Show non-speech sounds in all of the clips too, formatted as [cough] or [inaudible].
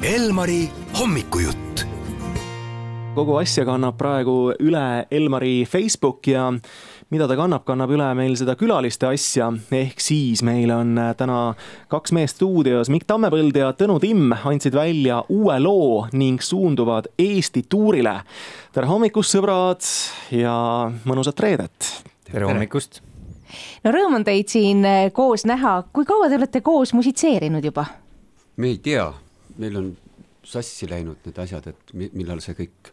Elmari hommikujutt. kogu asja kannab praegu üle Elmari Facebook ja mida ta kannab, kannab üle meil seda külaliste asja, ehk siis meil on täna kaks meest stuudios, Mikk Tammepõld ja Tõnu Timm andsid välja uue loo ning suunduvad Eesti tuurile. tere hommikust, sõbrad ja mõnusat reedet. tere hommikust. no rõõm on teid siin eh, koos näha, kui kaua te olete koos musitseerinud juba? me ei tea, meil on sassi läinud need asjad, et millal see kõik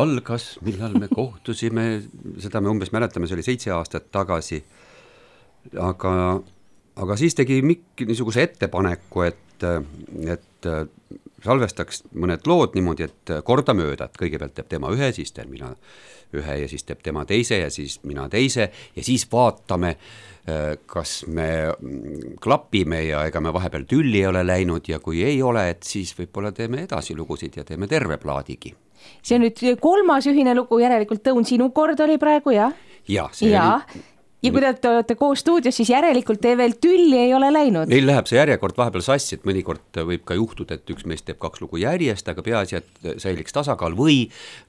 algas, millal me [laughs] kohtusime, seda me umbes mäletame, see oli seitse aastat tagasi. aga, aga siis tegi Mikk niisuguse ettepaneku, et, et salvestaks mõned lood niimoodi, et kordamööda, et kõigepealt teeb tema ühe, siis teen mina ühe ja siis teeb tema teise ja siis mina teise ja siis vaatame, kas me klapime ja ega me vahepeal tülli ei ole läinud ja kui ei ole, et siis võib-olla teeme edasi lugusid ja teeme terve plaadigi see on nüüd kolmas ühine lugu, järelikult Õun, sinu kord oli praegu jah? ja, ja, oli... ja kui te olete koos stuudios, siis järelikult te veel tülli ei ole läinud? Neil läheb see järjekord vahepeal sassi, et mõnikord võib ka juhtuda, et üks mees teeb kaks lugu järjest, aga peaasi, et säiliks tasakaal või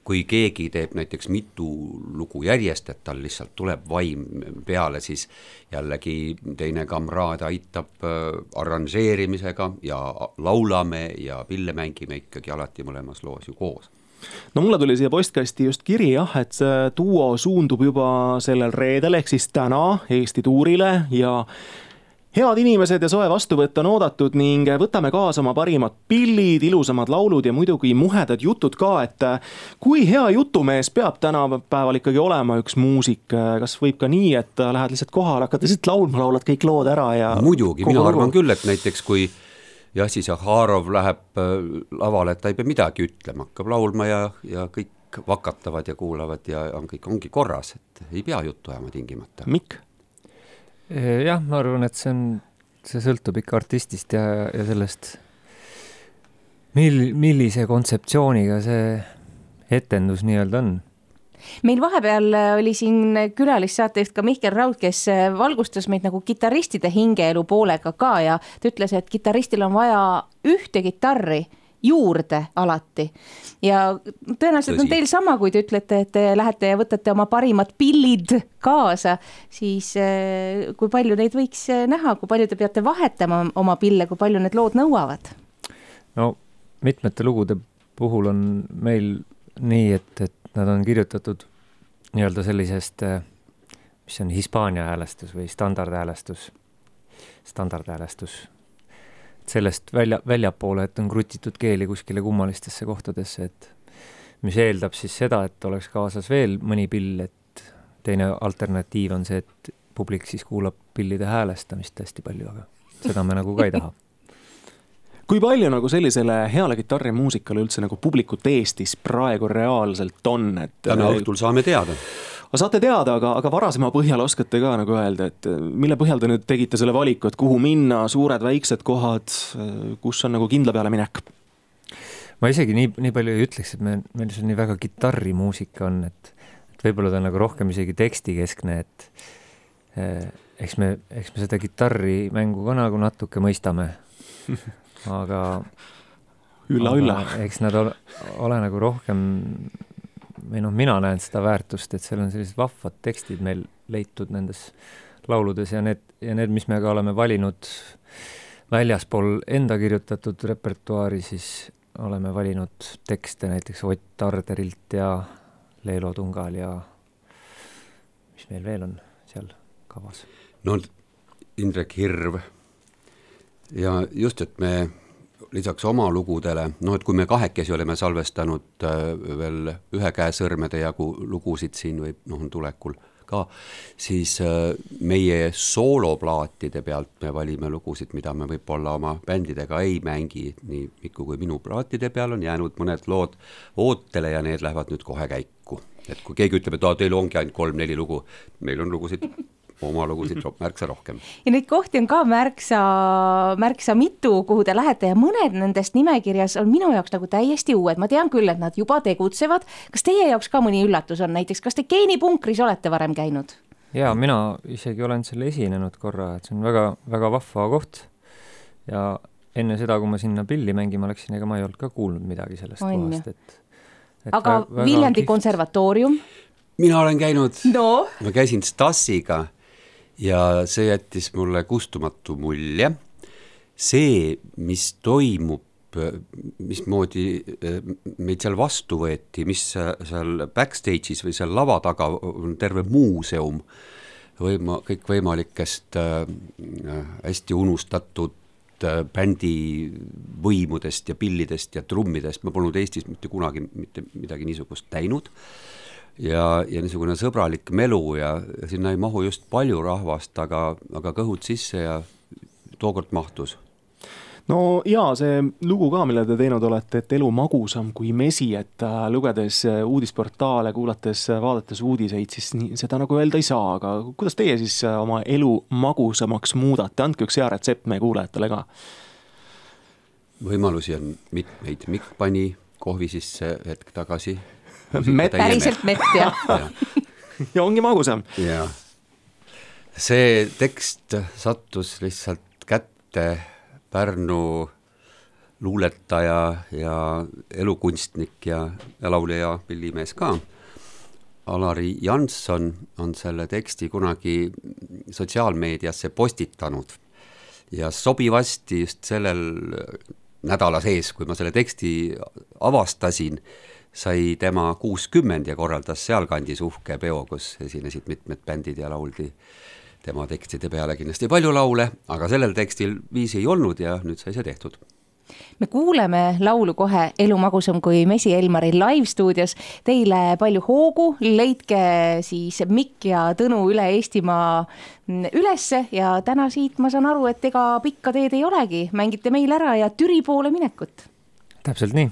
kui keegi teeb näiteks mitu lugu järjest, et tal lihtsalt tuleb vaim peale, siis jällegi teine kamraad aitab äh, arranžeerimisega ja laulame ja pille mängime ikkagi alati mõlemas loos ju koos no mulle tuli siia postkasti just kiri jah, et see duo suundub juba sellel reedel ehk siis täna Eesti tuurile ja head inimesed ja soe vastuvõtt on oodatud ning võtame kaasa oma parimad pillid, ilusamad laulud ja muidugi muhedad jutud ka, et kui hea jutumees peab tänapäeval ikkagi olema üks muusik, kas võib ka nii, et lähed lihtsalt kohale, hakkad lihtsalt laulma, laulad kõik lood ära ja muidugi, mina arvan küll, et näiteks kui Jassi Zahharov läheb äh, lavale, et ta ei pea midagi ütlema, hakkab laulma ja, ja kõik vakatavad ja kuulavad ja on kõik, ongi korras, et ei pea juttu ajama tingimata. Mikk? jah, ma arvan, et see on, see sõltub ikka artistist ja, ja sellest, mil-, millise kontseptsiooniga see etendus nii-öelda on meil vahepeal äh, oli siin külalissaatejuht ka Mihkel Raud, kes äh, valgustas meid nagu kitarristide hingeelu poolega ka ja ta ütles, et kitarristil on vaja ühte kitarri juurde alati. ja tõenäoliselt Tõsi. on teil sama, kui te ütlete, et te lähete ja võtate oma parimad pillid kaasa, siis äh, kui palju neid võiks näha, kui palju te peate vahetama oma pille, kui palju need lood nõuavad? no mitmete lugude puhul on meil nii, et, et nad on kirjutatud nii-öelda sellisest, eh, mis on Hispaania häälestus või standardhäälestus, standardhäälestus. sellest välja, väljapoole, et on krutitud keeli kuskile kummalistesse kohtadesse, et mis eeldab siis seda, et oleks kaasas veel mõni pill, et teine alternatiiv on see, et publik siis kuulab pillide häälestamist hästi palju, aga seda me nagu ka ei taha kui palju nagu sellisele heale kitarrimuusikale üldse nagu publikut Eestis praegu reaalselt on, et? täna õhtul saame teada saate teada, aga, aga varasema põhjal oskate ka nagu öelda, et mille põhjal te nüüd tegite selle valiku, et kuhu minna, suured-väiksed kohad, kus on nagu kindla peale minek? ma isegi nii, nii palju ei ütleks, et me, meil see nii väga kitarrimuusika on, et, et võib-olla ta on nagu rohkem isegi tekstikeskne, et eh, eks me, eks me seda kitarrimängu ka nagu natuke mõistame [laughs] aga ülla, ülla. eks nad ole, ole nagu rohkem või noh, mina näen seda väärtust, et seal on sellised vahvad tekstid meil leitud nendes lauludes ja need, ja need, mis me ka oleme valinud väljaspool enda kirjutatud repertuaari, siis oleme valinud tekste näiteks Ott Arderilt ja Leelo Tungal ja mis meil veel on seal kavas? no Indrek Hirv ja just, et me lisaks oma lugudele, noh et kui me kahekesi oleme salvestanud äh, veel ühe käe sõrmede jagu lugusid siin või noh, tulekul ka, siis äh, meie sooloplaatide pealt me valime lugusid, mida me võib-olla oma bändidega ei mängi, nii Miku kui minu plaatide peal on jäänud mõned lood ootele ja need lähevad nüüd kohe käiku. et kui keegi ütleb, et aa, teil ongi ainult kolm-neli lugu, meil on lugusid oma lugusid märksa rohkem. ja neid kohti on ka märksa, märksa mitu, kuhu te lähete ja mõned nendest nimekirjas on minu jaoks nagu täiesti uued, ma tean küll, et nad juba tegutsevad. kas teie jaoks ka mõni üllatus on, näiteks kas te geenipunkris olete varem käinud? ja mina isegi olen seal esinenud korra, et see on väga-väga vahva koht. ja enne seda, kui ma sinna pilli mängima läksin, ega ma ei olnud ka kuulnud midagi sellest On kohast, et, et aga väga Viljandi kihvt. konservatoorium? mina olen käinud no ma käisin Stasiga ja see jättis mulle kustumatu mulje. see, mis toimub, mismoodi eh, meid seal vastu võeti, mis seal backstage'is või seal lava taga on terve muuseum võima-, kõikvõimalikest äh, hästi unustatud äh, bändi võimudest ja pillidest ja trummidest, ma polnud Eestis mitte kunagi mitte midagi niisugust näinud ja, ja niisugune sõbralik melu ja sinna ei mahu just palju rahvast, aga, aga kõhud sisse ja tookord mahtus. no jaa, see lugu ka, mille te teinud olete, et elu magusam kui mesi, et äh, lugedes äh, uudisportaale, kuulates, vaadates uudiseid, siis nii, seda nagu öelda ei saa, aga kuidas teie siis äh, oma elu magusamaks muudate, andke üks hea retsept meie kuulajatele ka. võimalusi on mitmeid, Mikk pani kohvi sisse hetk tagasi. Päriselt mett [laughs] jah. Ja, ongi magusam. ja see tekst sattus lihtsalt kätte Pärnu luuletaja ja elukunstnik ja, ja laulja ja pillimees ka. Alari Janson on selle teksti kunagi sotsiaalmeediasse postitanud. Ja sobivasti just sellel nädala sees, kui ma selle teksti avastasin, sai tema kuuskümmend ja korraldas sealkandis uhke peo, kus esinesid mitmed bändid ja lauldi tema tekstide peale kindlasti palju laule, aga sellel tekstil viisi ei olnud ja nüüd sai see tehtud. me kuuleme laulu kohe Elu magusam kui mesi Elmari live stuudios. Teile palju hoogu, leidke siis Mikk ja Tõnu üle Eestimaa ülesse ja täna siit ma saan aru, et ega pikka teed ei olegi, mängite meil ära ja Türi poole minekut. täpselt nii.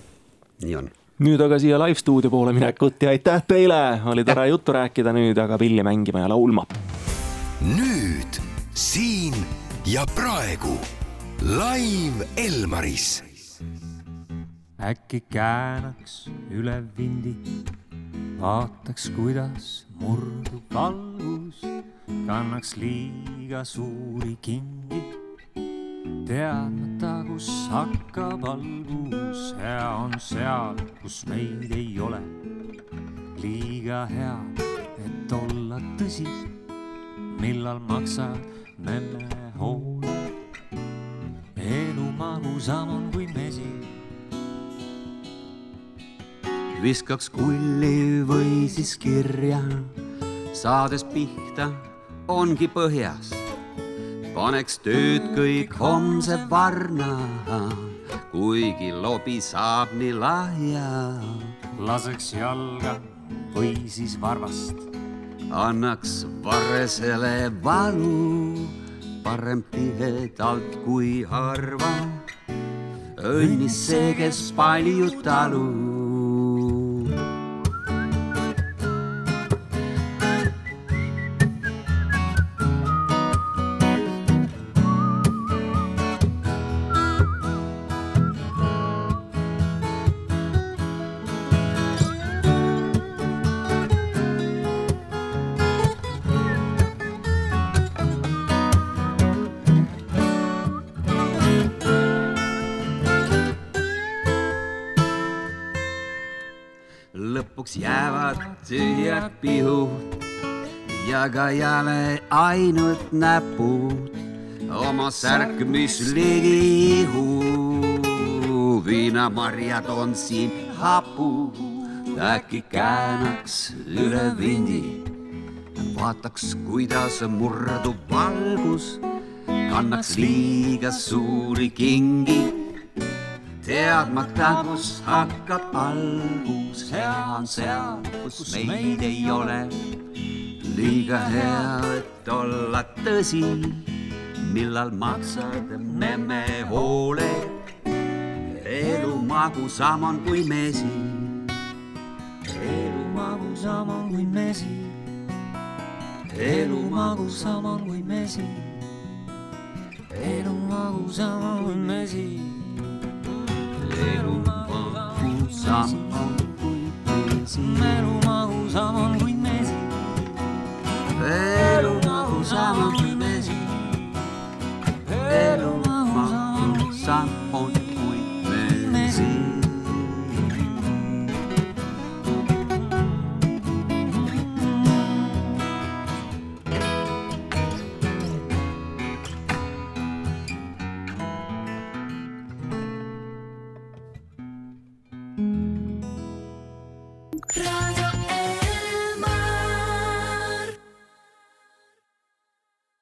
nii on nüüd aga siia live stuudio poole minekut ja aitäh teile, oli tore juttu rääkida, nüüd aga pilli mängima ja laulma. nüüd, siin ja praegu live Elmaris. äkki käänaks üle vindi, vaataks, kuidas murdub valgus, kannaks liiga suuri kingi. teadmata, kus hakkab algus, hea on seal, kus meid ei ole. liiga hea, et olla tõsi, millal maksad memme hoole elu magusam on kui mesi. viskaks kulli või siis kirja, saades pihta ongi põhjas. Paneks tööd kõik homse varna, kuigi lobi saab nii lahja. laseks jalga või siis varvast, annaks varresele valu, parem tihedalt kui harva. õnnis see, kes palju talub. Lõpuks jäävad tühjad pihud ja ka jälle ainult näpud oma särkmisligi ihub. viinamarjad on siin hapud, äkki käänaks üle vindi, vaataks, kuidas murdub valgus, kannaks liiga suuri kingi teadmata, kus hakkab algus, hea on seal, kus meid ei ole. liiga hea, et olla tõsi, millal maksad memme hoole. elu magusam on kui mesi. elu magusam on kui mesi. elu magusam on kui mesi. elu magusam on kui mesi elu magusam on kui mesi. elu